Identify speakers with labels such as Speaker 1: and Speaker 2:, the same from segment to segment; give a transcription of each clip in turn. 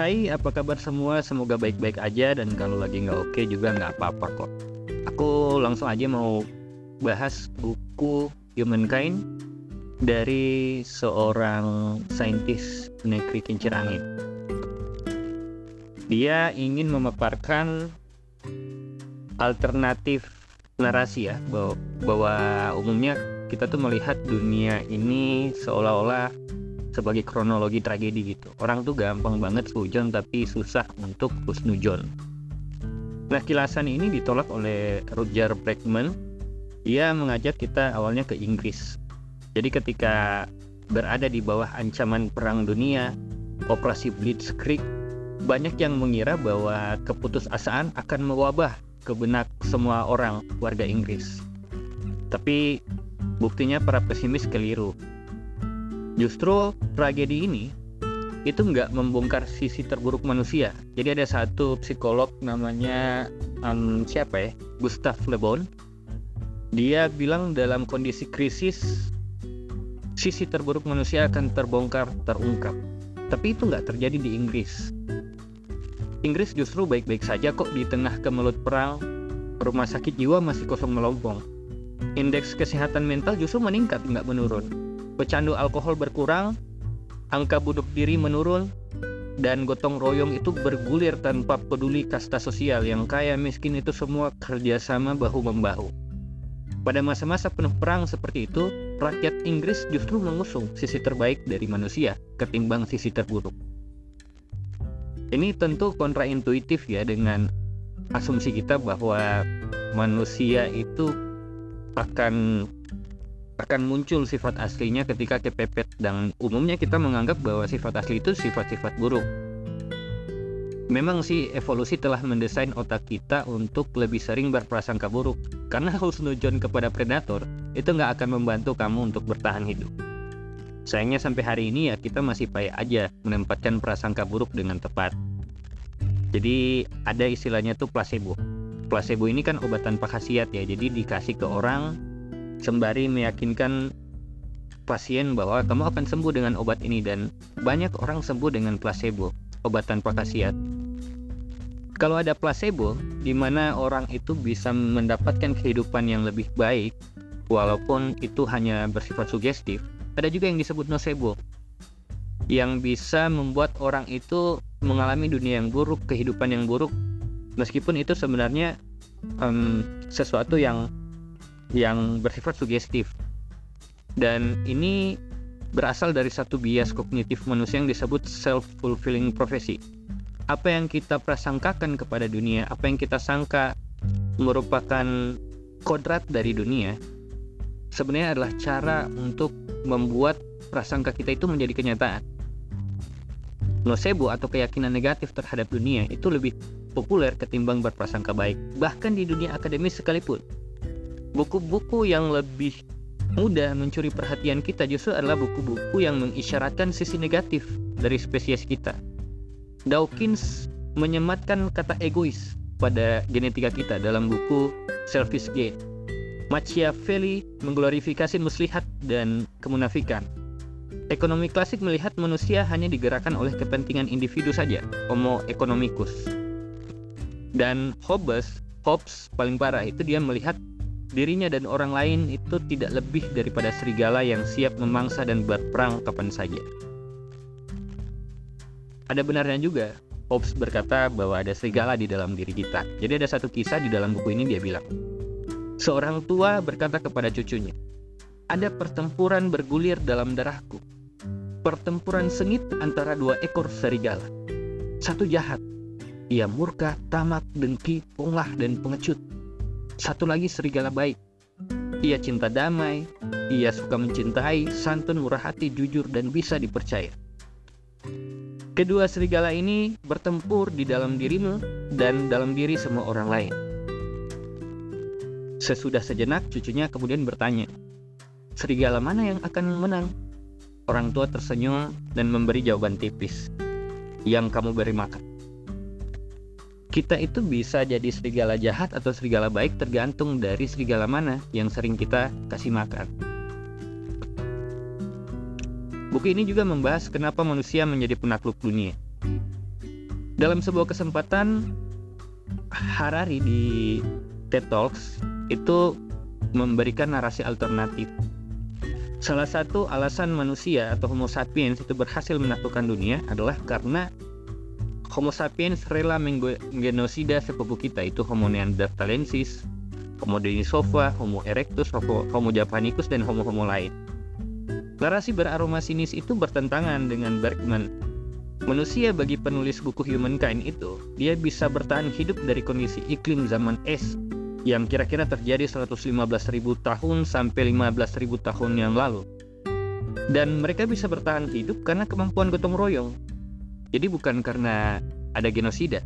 Speaker 1: Hai, apa kabar semua? Semoga baik-baik aja dan kalau lagi nggak oke juga nggak apa-apa kok. Aku langsung aja mau bahas buku Humankind dari seorang saintis negeri kincir angin. Dia ingin memaparkan alternatif narasi ya bahwa, bahwa umumnya kita tuh melihat dunia ini seolah-olah sebagai kronologi tragedi gitu. Orang tuh gampang banget sujon tapi susah untuk husnujon. Nah kilasan ini ditolak oleh Roger Bregman. Ia mengajak kita awalnya ke Inggris. Jadi ketika berada di bawah ancaman perang dunia, operasi Blitzkrieg, banyak yang mengira bahwa keputusasaan akan mewabah ke benak semua orang warga Inggris. Tapi buktinya para pesimis keliru Justru tragedi ini itu nggak membongkar sisi terburuk manusia. Jadi ada satu psikolog namanya um, siapa ya? Gustav Le Bon. Dia bilang dalam kondisi krisis sisi terburuk manusia akan terbongkar, terungkap. Tapi itu nggak terjadi di Inggris. Inggris justru baik-baik saja kok di tengah kemelut perang. Rumah sakit jiwa masih kosong melompong. Indeks kesehatan mental justru meningkat, nggak menurun pecandu alkohol berkurang, angka bunuh diri menurun, dan gotong royong itu bergulir tanpa peduli kasta sosial yang kaya miskin itu semua kerjasama bahu-membahu. Pada masa-masa penuh perang seperti itu, rakyat Inggris justru mengusung sisi terbaik dari manusia ketimbang sisi terburuk. Ini tentu kontraintuitif ya dengan asumsi kita bahwa manusia itu akan akan muncul sifat aslinya ketika kepepet dan umumnya kita menganggap bahwa sifat asli itu sifat-sifat buruk. Memang sih evolusi telah mendesain otak kita untuk lebih sering berprasangka buruk karena husnujon kepada predator itu nggak akan membantu kamu untuk bertahan hidup. Sayangnya sampai hari ini ya kita masih payah aja menempatkan prasangka buruk dengan tepat. Jadi ada istilahnya tuh placebo. Placebo ini kan obat tanpa khasiat ya, jadi dikasih ke orang sembari meyakinkan pasien bahwa kamu akan sembuh dengan obat ini dan banyak orang sembuh dengan placebo, obat tanpa khasiat. Kalau ada placebo, di mana orang itu bisa mendapatkan kehidupan yang lebih baik, walaupun itu hanya bersifat sugestif, ada juga yang disebut nocebo, yang bisa membuat orang itu mengalami dunia yang buruk, kehidupan yang buruk, meskipun itu sebenarnya um, sesuatu yang yang bersifat sugestif. Dan ini berasal dari satu bias kognitif manusia yang disebut self-fulfilling prophecy. Apa yang kita prasangkakan kepada dunia, apa yang kita sangka merupakan kodrat dari dunia, sebenarnya adalah cara untuk membuat prasangka kita itu menjadi kenyataan. Nocebo atau keyakinan negatif terhadap dunia itu lebih populer ketimbang berprasangka baik, bahkan di dunia akademis sekalipun buku-buku yang lebih mudah mencuri perhatian kita justru adalah buku-buku yang mengisyaratkan sisi negatif dari spesies kita. Dawkins menyematkan kata egois pada genetika kita dalam buku Selfish Gene. Machiavelli mengglorifikasi muslihat dan kemunafikan. Ekonomi klasik melihat manusia hanya digerakkan oleh kepentingan individu saja, homo economicus. Dan Hobbes, Hobbes paling parah itu dia melihat dirinya dan orang lain itu tidak lebih daripada serigala yang siap memangsa dan berperang kapan saja. Ada benarnya juga, Hobbes berkata bahwa ada serigala di dalam diri kita. Jadi ada satu kisah di dalam buku ini dia bilang, seorang tua berkata kepada cucunya, ada pertempuran bergulir dalam darahku. Pertempuran sengit antara dua ekor serigala. Satu jahat, ia murka, tamak, dengki, ponglah, dan pengecut satu lagi serigala baik. Ia cinta damai, ia suka mencintai, santun, murah hati, jujur, dan bisa dipercaya. Kedua serigala ini bertempur di dalam dirimu dan dalam diri semua orang lain. Sesudah sejenak, cucunya kemudian bertanya, "Serigala mana yang akan menang?" Orang tua tersenyum dan memberi jawaban tipis, "Yang kamu beri makan." Kita itu bisa jadi serigala jahat atau serigala baik tergantung dari serigala mana yang sering kita kasih makan. Buku ini juga membahas kenapa manusia menjadi penakluk dunia. Dalam sebuah kesempatan Harari di TED Talks itu memberikan narasi alternatif. Salah satu alasan manusia atau Homo sapiens itu berhasil menaklukkan dunia adalah karena Homo sapiens rela menggenosida sepupu kita itu Homo neanderthalensis, Homo denisova, Homo erectus, Homo, Homo japanicus, dan Homo-Homo lain. Narasi beraroma sinis itu bertentangan dengan Bergman. Manusia bagi penulis buku Humankind itu, dia bisa bertahan hidup dari kondisi iklim zaman es yang kira-kira terjadi 115.000 tahun sampai 15.000 tahun yang lalu. Dan mereka bisa bertahan hidup karena kemampuan gotong royong. Jadi bukan karena ada genosida.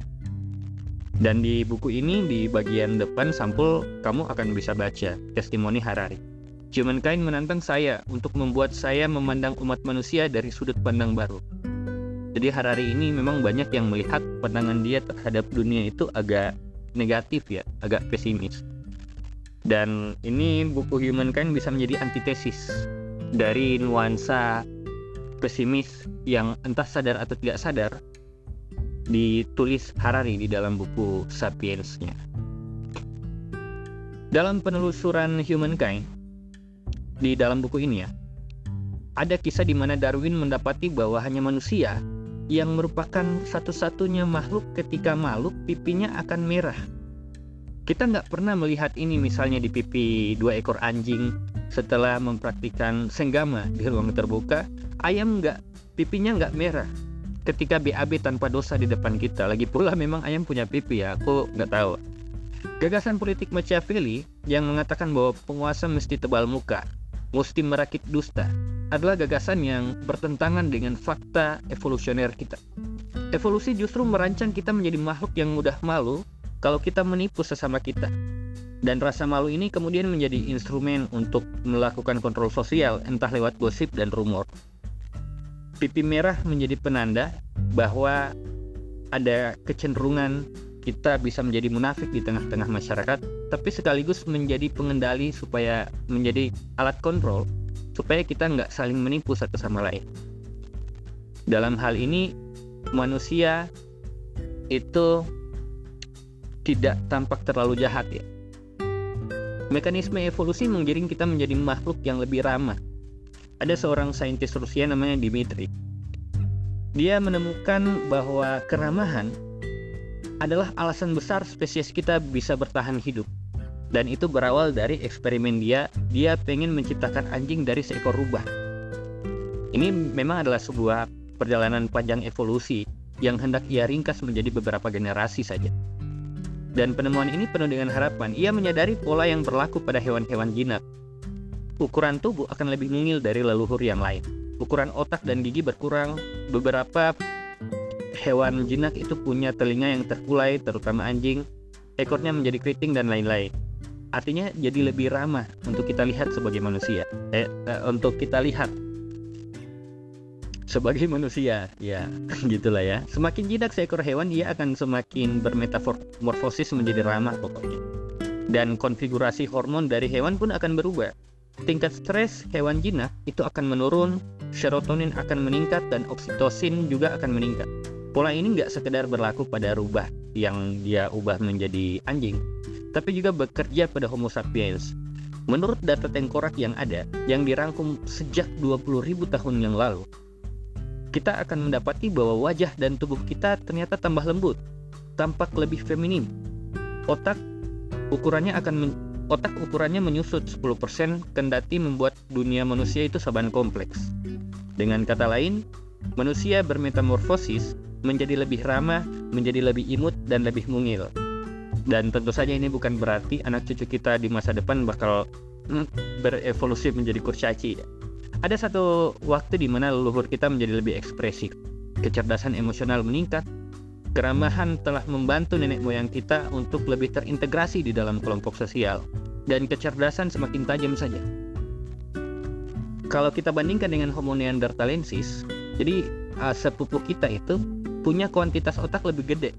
Speaker 1: Dan di buku ini di bagian depan sampul kamu akan bisa baca testimoni Harari. Humankind menantang saya untuk membuat saya memandang umat manusia dari sudut pandang baru. Jadi Harari ini memang banyak yang melihat pandangan dia terhadap dunia itu agak negatif ya, agak pesimis. Dan ini buku Humankind bisa menjadi antitesis dari nuansa pesimis yang entah sadar atau tidak sadar ditulis Harari di dalam buku Sapiensnya. Dalam penelusuran Humankind, di dalam buku ini ya. Ada kisah di mana Darwin mendapati bahwa hanya manusia yang merupakan satu-satunya makhluk ketika malu pipinya akan merah. Kita nggak pernah melihat ini misalnya di pipi dua ekor anjing setelah mempraktikkan senggama di ruang terbuka, ayam nggak pipinya nggak merah ketika BAB tanpa dosa di depan kita. Lagi pula memang ayam punya pipi ya, aku nggak tahu. Gagasan politik Machiavelli yang mengatakan bahwa penguasa mesti tebal muka mesti merakit dusta adalah gagasan yang bertentangan dengan fakta evolusioner kita. Evolusi justru merancang kita menjadi makhluk yang mudah malu kalau kita menipu sesama kita. Dan rasa malu ini kemudian menjadi instrumen untuk melakukan kontrol sosial, entah lewat gosip dan rumor. Pipi merah menjadi penanda bahwa ada kecenderungan kita bisa menjadi munafik di tengah-tengah masyarakat, tapi sekaligus menjadi pengendali supaya menjadi alat kontrol supaya kita nggak saling menipu satu sama lain. Dalam hal ini, manusia itu tidak tampak terlalu jahat ya. Mekanisme evolusi menggiring kita menjadi makhluk yang lebih ramah. Ada seorang saintis Rusia namanya Dimitri. Dia menemukan bahwa keramahan adalah alasan besar spesies kita bisa bertahan hidup. Dan itu berawal dari eksperimen dia, dia pengen menciptakan anjing dari seekor rubah. Ini memang adalah sebuah perjalanan panjang evolusi yang hendak ia ringkas menjadi beberapa generasi saja. Dan penemuan ini penuh dengan harapan. Ia menyadari pola yang berlaku pada hewan-hewan jinak. Ukuran tubuh akan lebih mungil dari leluhur yang lain. Ukuran otak dan gigi berkurang. Beberapa hewan jinak itu punya telinga yang terkulai, terutama anjing, ekornya menjadi keriting dan lain-lain. Artinya jadi lebih ramah untuk kita lihat sebagai manusia. Eh, eh, untuk kita lihat sebagai manusia, ya gitulah ya. Semakin jinak seekor hewan, ia akan semakin bermetamorfosis menjadi ramah pokoknya. Dan konfigurasi hormon dari hewan pun akan berubah. Tingkat stres hewan jinak itu akan menurun, serotonin akan meningkat, dan oksitosin juga akan meningkat. Pola ini nggak sekedar berlaku pada rubah yang dia ubah menjadi anjing, tapi juga bekerja pada Homo sapiens. Menurut data tengkorak yang ada, yang dirangkum sejak 20.000 tahun yang lalu, kita akan mendapati bahwa wajah dan tubuh kita ternyata tambah lembut, tampak lebih feminim. Otak ukurannya akan men otak ukurannya menyusut 10% kendati membuat dunia manusia itu saban kompleks. Dengan kata lain, manusia bermetamorfosis menjadi lebih ramah, menjadi lebih imut, dan lebih mungil. Dan tentu saja ini bukan berarti anak cucu kita di masa depan bakal hmm, berevolusi menjadi kurcaci. Ada satu waktu di mana leluhur kita menjadi lebih ekspresif, kecerdasan emosional meningkat, keramahan telah membantu nenek moyang kita untuk lebih terintegrasi di dalam kelompok sosial, dan kecerdasan semakin tajam saja. Kalau kita bandingkan dengan Homo neanderthalensis, jadi uh, sepupu kita itu punya kuantitas otak lebih gede,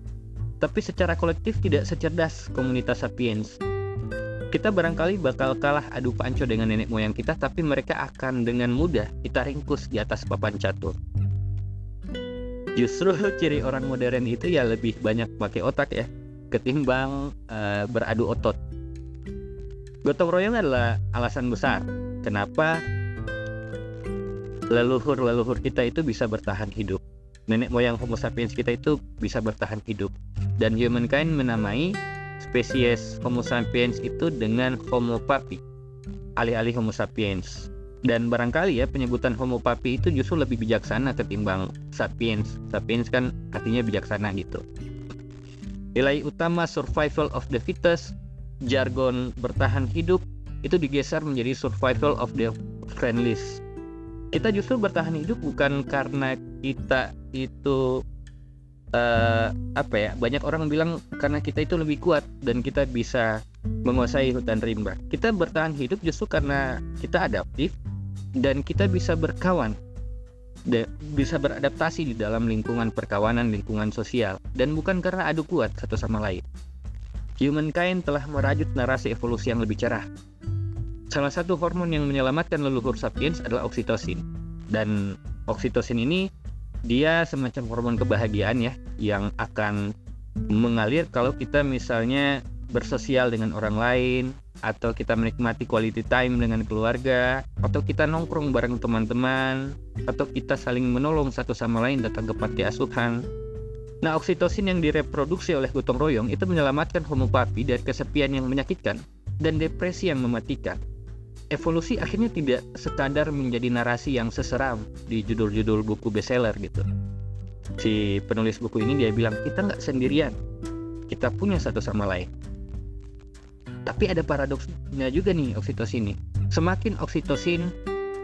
Speaker 1: tapi secara kolektif tidak secerdas komunitas sapiens. Kita barangkali bakal kalah adu panco dengan nenek moyang kita, tapi mereka akan dengan mudah kita ringkus di atas papan catur. justru ciri orang modern itu ya lebih banyak pakai otak ya ketimbang uh, beradu otot. Gotong royong adalah alasan besar kenapa leluhur-leluhur kita itu bisa bertahan hidup. Nenek moyang Homo sapiens kita itu bisa bertahan hidup. Dan humankind menamai spesies Homo sapiens itu dengan Homo papi alih-alih Homo sapiens. Dan barangkali ya penyebutan Homo papi itu justru lebih bijaksana ketimbang sapiens. Sapiens kan artinya bijaksana gitu. Nilai utama survival of the fittest jargon bertahan hidup itu digeser menjadi survival of the friendliest. Kita justru bertahan hidup bukan karena kita itu uh, apa ya banyak orang bilang karena kita itu lebih kuat dan kita bisa menguasai hutan rimba. Kita bertahan hidup justru karena kita adaptif dan kita bisa berkawan bisa beradaptasi di dalam lingkungan perkawanan lingkungan sosial dan bukan karena adu kuat satu sama lain. Humankind telah merajut narasi evolusi yang lebih cerah. Salah satu hormon yang menyelamatkan leluhur sapiens adalah oksitosin. Dan oksitosin ini dia semacam hormon kebahagiaan ya yang akan mengalir kalau kita misalnya bersosial dengan orang lain atau kita menikmati quality time dengan keluarga atau kita nongkrong bareng teman-teman atau kita saling menolong satu sama lain datang ke panti asuhan. Nah, oksitosin yang direproduksi oleh gotong royong itu menyelamatkan homo papi dari kesepian yang menyakitkan dan depresi yang mematikan evolusi akhirnya tidak sekadar menjadi narasi yang seseram di judul-judul buku bestseller gitu. Si penulis buku ini dia bilang kita nggak sendirian, kita punya satu sama lain. Tapi ada paradoksnya juga nih oksitosin ini. Semakin oksitosin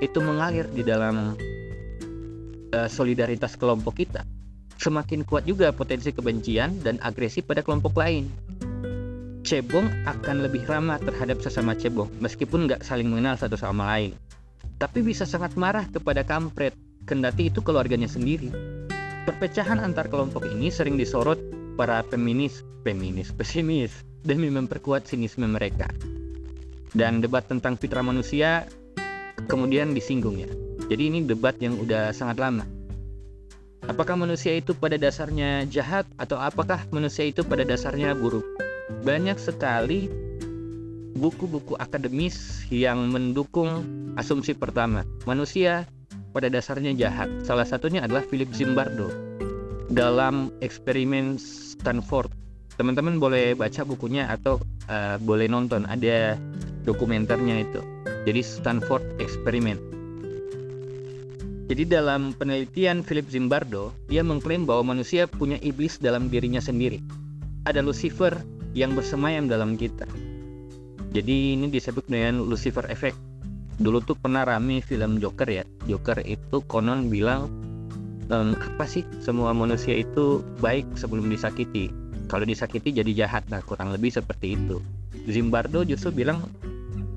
Speaker 1: itu mengalir di dalam uh, solidaritas kelompok kita, semakin kuat juga potensi kebencian dan agresi pada kelompok lain cebong akan lebih ramah terhadap sesama cebong meskipun nggak saling mengenal satu sama lain. Tapi bisa sangat marah kepada kampret, kendati itu keluarganya sendiri. Perpecahan antar kelompok ini sering disorot para feminis, feminis, pesimis demi memperkuat sinisme mereka. Dan debat tentang fitrah manusia kemudian disinggung ya. Jadi ini debat yang udah sangat lama. Apakah manusia itu pada dasarnya jahat atau apakah manusia itu pada dasarnya buruk? Banyak sekali buku-buku akademis yang mendukung asumsi pertama. Manusia pada dasarnya jahat. Salah satunya adalah Philip Zimbardo dalam eksperimen Stanford. Teman-teman boleh baca bukunya atau uh, boleh nonton ada dokumenternya itu. Jadi Stanford Experiment. Jadi dalam penelitian Philip Zimbardo, dia mengklaim bahwa manusia punya iblis dalam dirinya sendiri. Ada Lucifer yang bersemayam dalam kita. Jadi ini disebut dengan Lucifer Effect. Dulu tuh pernah rame film Joker ya. Joker itu konon bilang ehm, apa sih semua manusia itu baik sebelum disakiti. Kalau disakiti jadi jahat. Nah kurang lebih seperti itu. Zimbardo justru bilang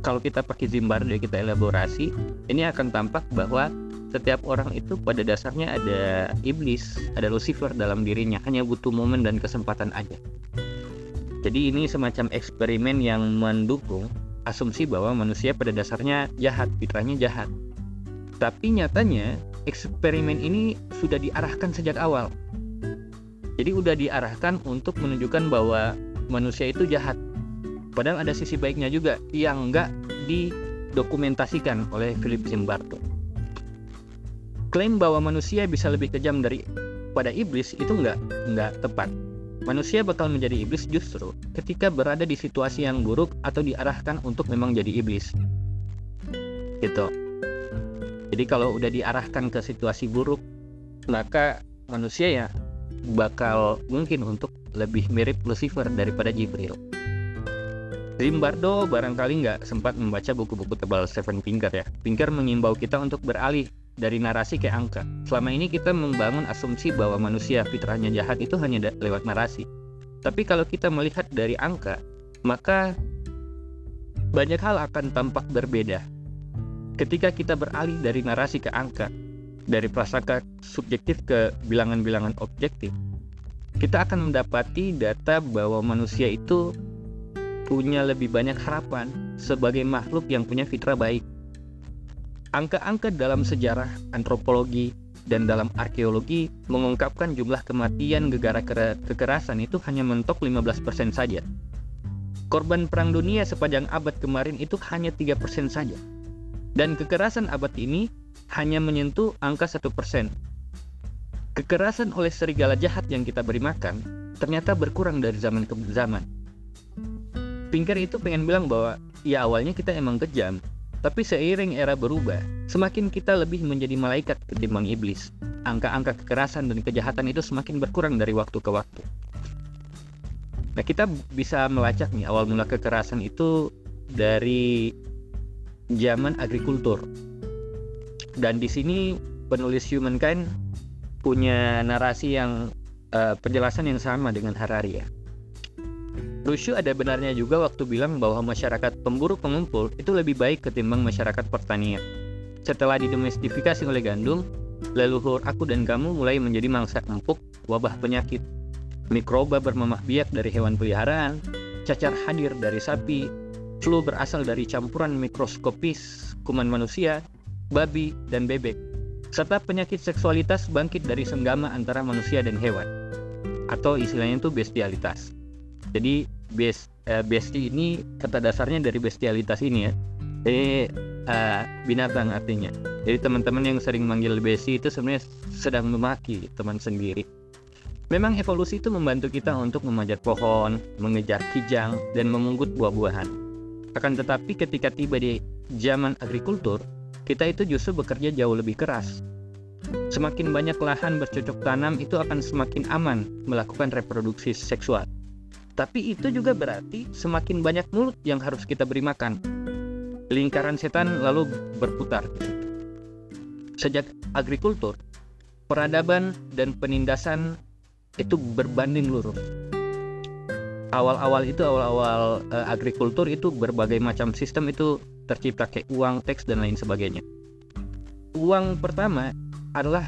Speaker 1: kalau kita pakai Zimbardo kita elaborasi, ini akan tampak bahwa setiap orang itu pada dasarnya ada iblis, ada Lucifer dalam dirinya, hanya butuh momen dan kesempatan aja. Jadi ini semacam eksperimen yang mendukung asumsi bahwa manusia pada dasarnya jahat, fitrahnya jahat. Tapi nyatanya eksperimen ini sudah diarahkan sejak awal. Jadi udah diarahkan untuk menunjukkan bahwa manusia itu jahat. Padahal ada sisi baiknya juga yang enggak didokumentasikan oleh Philip Zimbardo. Klaim bahwa manusia bisa lebih kejam dari pada iblis itu enggak enggak tepat Manusia bakal menjadi iblis justru ketika berada di situasi yang buruk atau diarahkan untuk memang jadi iblis. Gitu. Jadi kalau udah diarahkan ke situasi buruk, maka manusia ya bakal mungkin untuk lebih mirip Lucifer daripada Jibril. Zimbardo barangkali nggak sempat membaca buku-buku tebal Stephen Pinker ya. Pinker mengimbau kita untuk beralih dari narasi ke angka. Selama ini kita membangun asumsi bahwa manusia fitrahnya jahat itu hanya lewat narasi. Tapi kalau kita melihat dari angka, maka banyak hal akan tampak berbeda. Ketika kita beralih dari narasi ke angka, dari prasangka subjektif ke bilangan-bilangan objektif, kita akan mendapati data bahwa manusia itu punya lebih banyak harapan sebagai makhluk yang punya fitrah baik Angka-angka dalam sejarah antropologi dan dalam arkeologi mengungkapkan jumlah kematian gegara kekerasan itu hanya mentok 15% saja. Korban perang dunia sepanjang abad kemarin itu hanya 3% saja. Dan kekerasan abad ini hanya menyentuh angka 1%. Kekerasan oleh serigala jahat yang kita beri makan ternyata berkurang dari zaman ke zaman. Pinker itu pengen bilang bahwa ya awalnya kita emang kejam, tapi seiring era berubah, semakin kita lebih menjadi malaikat ketimbang iblis. Angka-angka kekerasan dan kejahatan itu semakin berkurang dari waktu ke waktu. Nah, kita bisa melacak nih awal mula kekerasan itu dari zaman agrikultur. Dan di sini penulis Humankind punya narasi yang uh, penjelasan yang sama dengan Harari ya. Rusyu ada benarnya juga waktu bilang bahwa masyarakat pemburu pengumpul itu lebih baik ketimbang masyarakat pertanian. Setelah didomestifikasi oleh gandum, leluhur aku dan kamu mulai menjadi mangsa empuk wabah penyakit. Mikroba bermamah biak dari hewan peliharaan, cacar hadir dari sapi, flu berasal dari campuran mikroskopis kuman manusia, babi, dan bebek, serta penyakit seksualitas bangkit dari senggama antara manusia dan hewan, atau istilahnya itu bestialitas. Jadi best uh, besti ini kata dasarnya dari bestialitas ini ya. Jadi uh, binatang artinya. Jadi teman-teman yang sering manggil besti itu sebenarnya sedang memaki teman sendiri. Memang evolusi itu membantu kita untuk memanjat pohon, mengejar kijang, dan memunggut buah-buahan. Akan tetapi ketika tiba di zaman agrikultur, kita itu justru bekerja jauh lebih keras. Semakin banyak lahan bercocok tanam itu akan semakin aman melakukan reproduksi seksual. Tapi itu juga berarti semakin banyak mulut yang harus kita beri makan. Lingkaran setan lalu berputar. Sejak agrikultur, peradaban dan penindasan itu berbanding lurus. Awal-awal itu awal-awal uh, agrikultur itu berbagai macam sistem itu tercipta kayak uang, teks dan lain sebagainya. Uang pertama adalah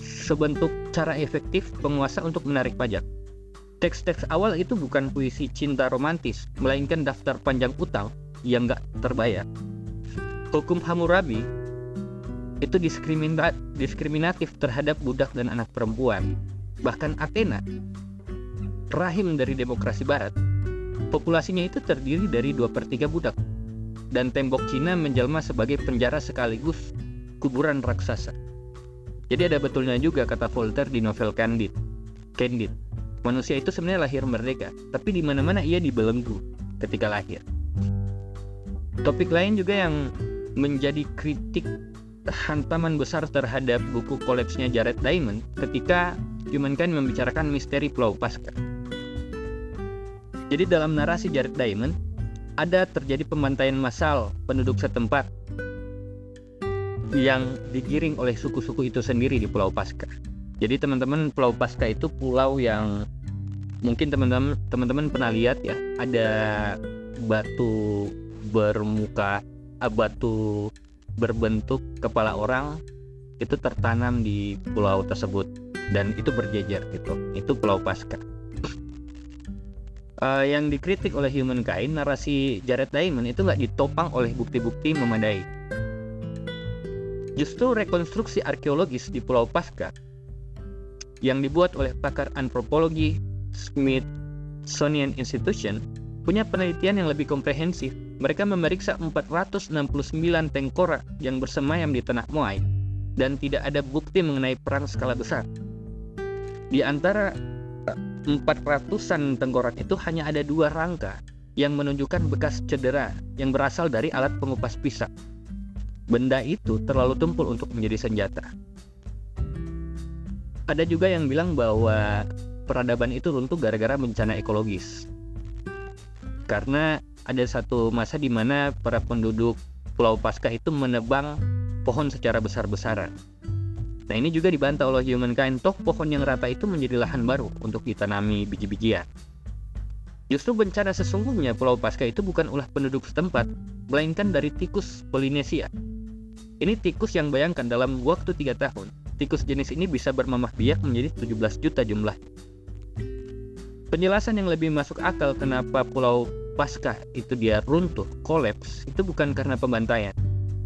Speaker 1: sebentuk cara efektif penguasa untuk menarik pajak teks-teks awal itu bukan puisi cinta romantis, melainkan daftar panjang utang yang nggak terbayar. Hukum Hammurabi itu diskriminatif terhadap budak dan anak perempuan. Bahkan Athena, rahim dari demokrasi barat, populasinya itu terdiri dari 2 per 3 budak. Dan tembok Cina menjelma sebagai penjara sekaligus kuburan raksasa. Jadi ada betulnya juga kata Voltaire di novel Candide. Candide manusia itu sebenarnya lahir merdeka, tapi di mana-mana ia dibelenggu ketika lahir. Topik lain juga yang menjadi kritik hantaman besar terhadap buku kolapsnya Jared Diamond ketika Humankind membicarakan misteri Pulau Pasca. Jadi dalam narasi Jared Diamond ada terjadi pembantaian massal penduduk setempat yang digiring oleh suku-suku itu sendiri di Pulau Pasca. Jadi teman-teman Pulau Pasca itu pulau yang mungkin teman-teman teman-teman pernah lihat ya ada batu bermuka uh, batu berbentuk kepala orang itu tertanam di pulau tersebut dan itu berjejer gitu. Itu pulau Pasca. Uh, yang dikritik oleh Humankind narasi Jared Diamond itu nggak ditopang oleh bukti-bukti memadai. Justru rekonstruksi arkeologis di pulau Pasca yang dibuat oleh pakar antropologi Smithsonian Institution punya penelitian yang lebih komprehensif. Mereka memeriksa 469 tengkorak yang bersemayam di tanah Moai dan tidak ada bukti mengenai perang skala besar. Di antara 400-an tengkorak itu hanya ada dua rangka yang menunjukkan bekas cedera yang berasal dari alat pengupas pisang. Benda itu terlalu tumpul untuk menjadi senjata. Ada juga yang bilang bahwa peradaban itu runtuh gara-gara bencana ekologis. Karena ada satu masa di mana para penduduk Pulau Paskah itu menebang pohon secara besar-besaran. Nah ini juga dibantah oleh humankind, toh pohon yang rata itu menjadi lahan baru untuk ditanami biji-bijian. Justru bencana sesungguhnya Pulau Paskah itu bukan ulah penduduk setempat, melainkan dari tikus Polinesia. Ini tikus yang bayangkan dalam waktu 3 tahun, tikus jenis ini bisa bermamah biak menjadi 17 juta jumlah. Penjelasan yang lebih masuk akal kenapa Pulau Pasca itu dia runtuh, kolaps, itu bukan karena pembantaian,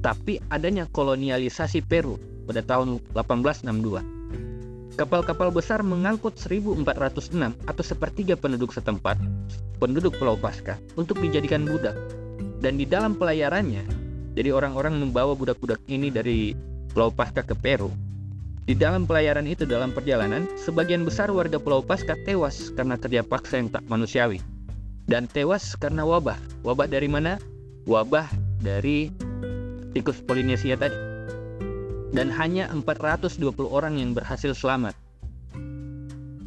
Speaker 1: tapi adanya kolonialisasi Peru pada tahun 1862. Kapal-kapal besar mengangkut 1406 atau sepertiga penduduk setempat, penduduk Pulau Pasca, untuk dijadikan budak. Dan di dalam pelayarannya, jadi orang-orang membawa budak-budak ini dari Pulau Pasca ke Peru. Di dalam pelayaran itu dalam perjalanan, sebagian besar warga Pulau Pasca tewas karena kerja paksa yang tak manusiawi. Dan tewas karena wabah. Wabah dari mana? Wabah dari tikus Polinesia tadi. Dan hanya 420 orang yang berhasil selamat.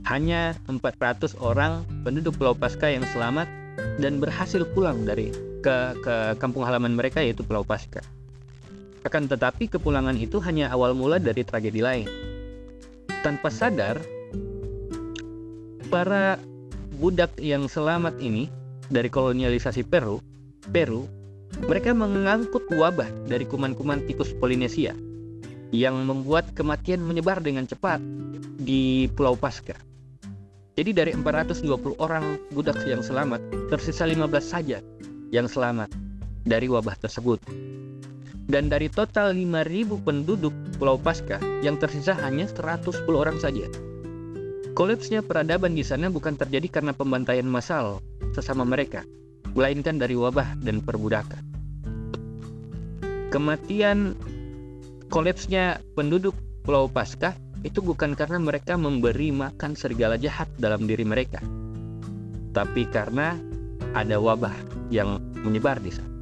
Speaker 1: Hanya 400 orang penduduk Pulau Pasca yang selamat dan berhasil pulang dari ke, ke kampung halaman mereka yaitu Pulau Pasca. Akan tetapi kepulangan itu hanya awal mula dari tragedi lain. Tanpa sadar, para budak yang selamat ini dari kolonialisasi Peru, Peru mereka mengangkut wabah dari kuman-kuman tikus Polinesia yang membuat kematian menyebar dengan cepat di Pulau Pasca. Jadi dari 420 orang budak yang selamat, tersisa 15 saja yang selamat dari wabah tersebut. Dan dari total 5.000 penduduk Pulau Pasca, yang tersisa hanya 110 orang saja. Kolapsnya peradaban di sana bukan terjadi karena pembantaian massal sesama mereka, melainkan dari wabah dan perbudakan. Kematian kolapsnya penduduk Pulau Paskah itu bukan karena mereka memberi makan serigala jahat dalam diri mereka, tapi karena ada wabah yang menyebar di sana.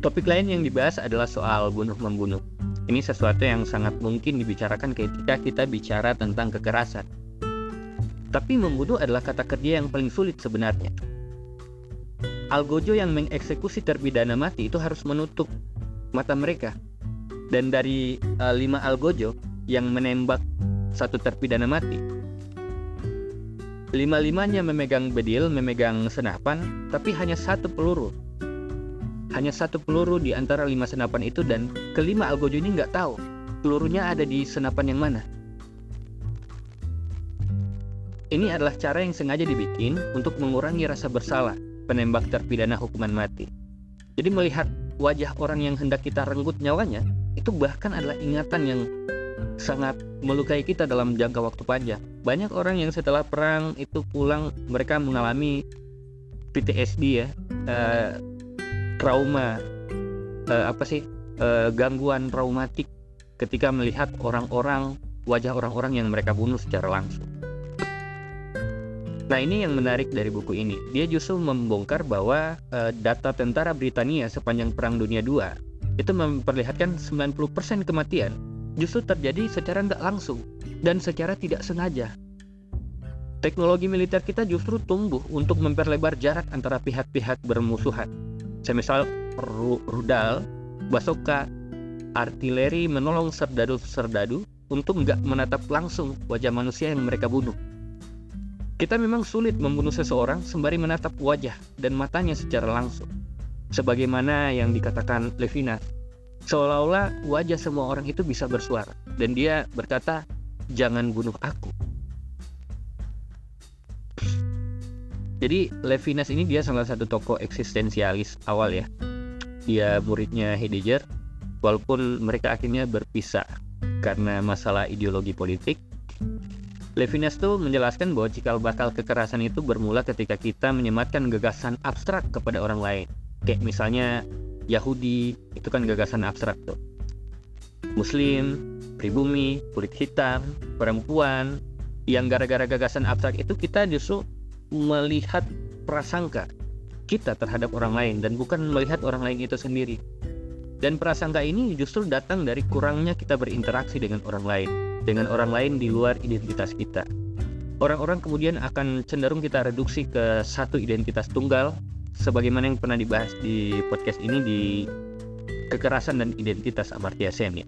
Speaker 1: Topik lain yang dibahas adalah soal bunuh-membunuh. Ini sesuatu yang sangat mungkin dibicarakan ketika kita bicara tentang kekerasan. Tapi membunuh adalah kata kerja yang paling sulit sebenarnya. Algojo yang mengeksekusi terpidana mati itu harus menutup mata mereka. Dan dari uh, lima algojo yang menembak satu terpidana mati, lima-limanya memegang bedil, memegang senapan, tapi hanya satu peluru. Hanya satu peluru di antara lima senapan itu dan kelima algojo ini nggak tahu pelurunya ada di senapan yang mana. Ini adalah cara yang sengaja dibikin untuk mengurangi rasa bersalah penembak terpidana hukuman mati. Jadi melihat wajah orang yang hendak kita renggut nyawanya, itu bahkan adalah ingatan yang sangat melukai kita dalam jangka waktu panjang. Banyak orang yang setelah perang itu pulang mereka mengalami PTSD ya, uh, trauma, uh, apa sih, uh, gangguan traumatik ketika melihat orang-orang wajah orang-orang yang mereka bunuh secara langsung. Nah ini yang menarik dari buku ini. Dia justru membongkar bahwa uh, data tentara Britania sepanjang Perang Dunia II itu memperlihatkan 90% kematian justru terjadi secara tidak langsung dan secara tidak sengaja. Teknologi militer kita justru tumbuh untuk memperlebar jarak antara pihak-pihak bermusuhan. Semisal rudal, basoka, artileri menolong serdadu-serdadu untuk nggak menatap langsung wajah manusia yang mereka bunuh kita memang sulit membunuh seseorang sembari menatap wajah dan matanya secara langsung. Sebagaimana yang dikatakan Levinas, seolah-olah wajah semua orang itu bisa bersuara dan dia berkata, "Jangan bunuh aku." Jadi Levinas ini dia salah satu tokoh eksistensialis awal ya. Dia muridnya Heidegger, walaupun mereka akhirnya berpisah karena masalah ideologi politik Levinas tuh menjelaskan bahwa cikal bakal kekerasan itu bermula ketika kita menyematkan gagasan abstrak kepada orang lain. Kayak misalnya Yahudi, itu kan gagasan abstrak tuh. Muslim, pribumi, kulit hitam, perempuan, yang gara-gara gagasan abstrak itu kita justru melihat prasangka kita terhadap orang lain dan bukan melihat orang lain itu sendiri. Dan prasangka ini justru datang dari kurangnya kita berinteraksi dengan orang lain dengan orang lain di luar identitas kita. Orang-orang kemudian akan cenderung kita reduksi ke satu identitas tunggal, sebagaimana yang pernah dibahas di podcast ini di kekerasan dan identitas Amartya Sen ya.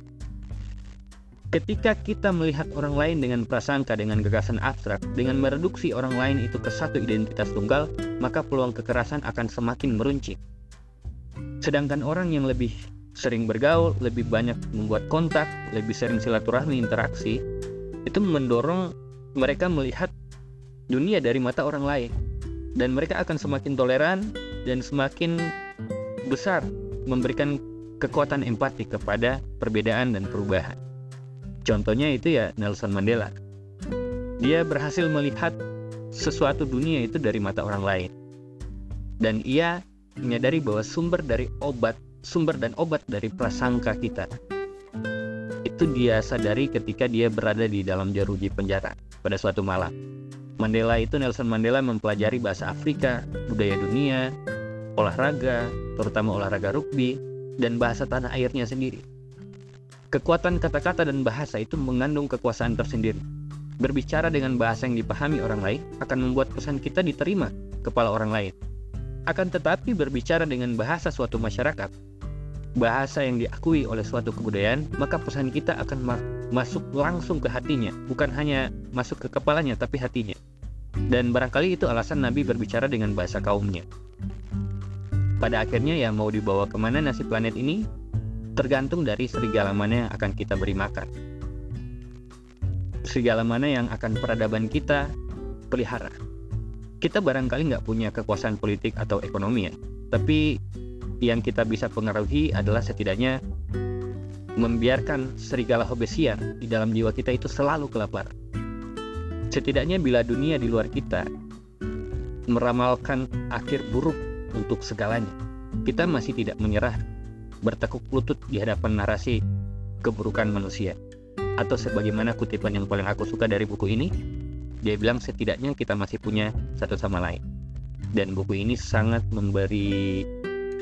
Speaker 1: Ketika kita melihat orang lain dengan prasangka, dengan gagasan abstrak, dengan mereduksi orang lain itu ke satu identitas tunggal, maka peluang kekerasan akan semakin meruncing. Sedangkan orang yang lebih sering bergaul, lebih banyak membuat kontak, lebih sering silaturahmi, interaksi, itu mendorong mereka melihat dunia dari mata orang lain. Dan mereka akan semakin toleran dan semakin besar memberikan kekuatan empati kepada perbedaan dan perubahan. Contohnya itu ya Nelson Mandela. Dia berhasil melihat sesuatu dunia itu dari mata orang lain. Dan ia menyadari bahwa sumber dari obat, sumber dan obat dari prasangka kita itu dia sadari ketika dia berada di dalam jeruji penjara pada suatu malam. Mandela itu Nelson Mandela mempelajari bahasa Afrika, budaya dunia, olahraga, terutama olahraga rugby, dan bahasa tanah airnya sendiri. Kekuatan kata-kata dan bahasa itu mengandung kekuasaan tersendiri. Berbicara dengan bahasa yang dipahami orang lain akan membuat pesan kita diterima kepala orang lain. Akan tetapi berbicara dengan bahasa suatu masyarakat, bahasa yang diakui oleh suatu kebudayaan, maka pesan kita akan ma masuk langsung ke hatinya, bukan hanya masuk ke kepalanya tapi hatinya. Dan barangkali itu alasan Nabi berbicara dengan bahasa kaumnya. Pada akhirnya ya mau dibawa ke mana nasi planet ini tergantung dari serigala mana yang akan kita beri makan. Serigala mana yang akan peradaban kita pelihara. Kita barangkali nggak punya kekuasaan politik atau ekonomi ya, tapi yang kita bisa pengaruhi adalah setidaknya membiarkan serigala hobesiar di dalam jiwa kita itu selalu kelaparan. Setidaknya bila dunia di luar kita meramalkan akhir buruk untuk segalanya, kita masih tidak menyerah bertekuk lutut di hadapan narasi keburukan manusia. Atau sebagaimana kutipan yang paling aku suka dari buku ini, dia bilang setidaknya kita masih punya satu sama lain. Dan buku ini sangat memberi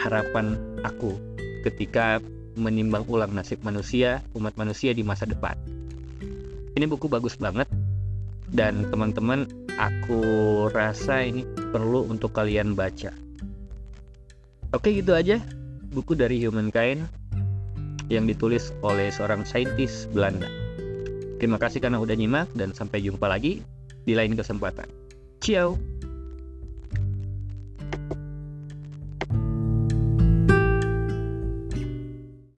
Speaker 1: harapan aku ketika menimbang ulang nasib manusia, umat manusia di masa depan. Ini buku bagus banget dan teman-teman aku rasa ini perlu untuk kalian baca. Oke gitu aja buku dari Humankind yang ditulis oleh seorang saintis Belanda. Terima kasih karena udah nyimak dan sampai jumpa lagi di lain kesempatan. Ciao!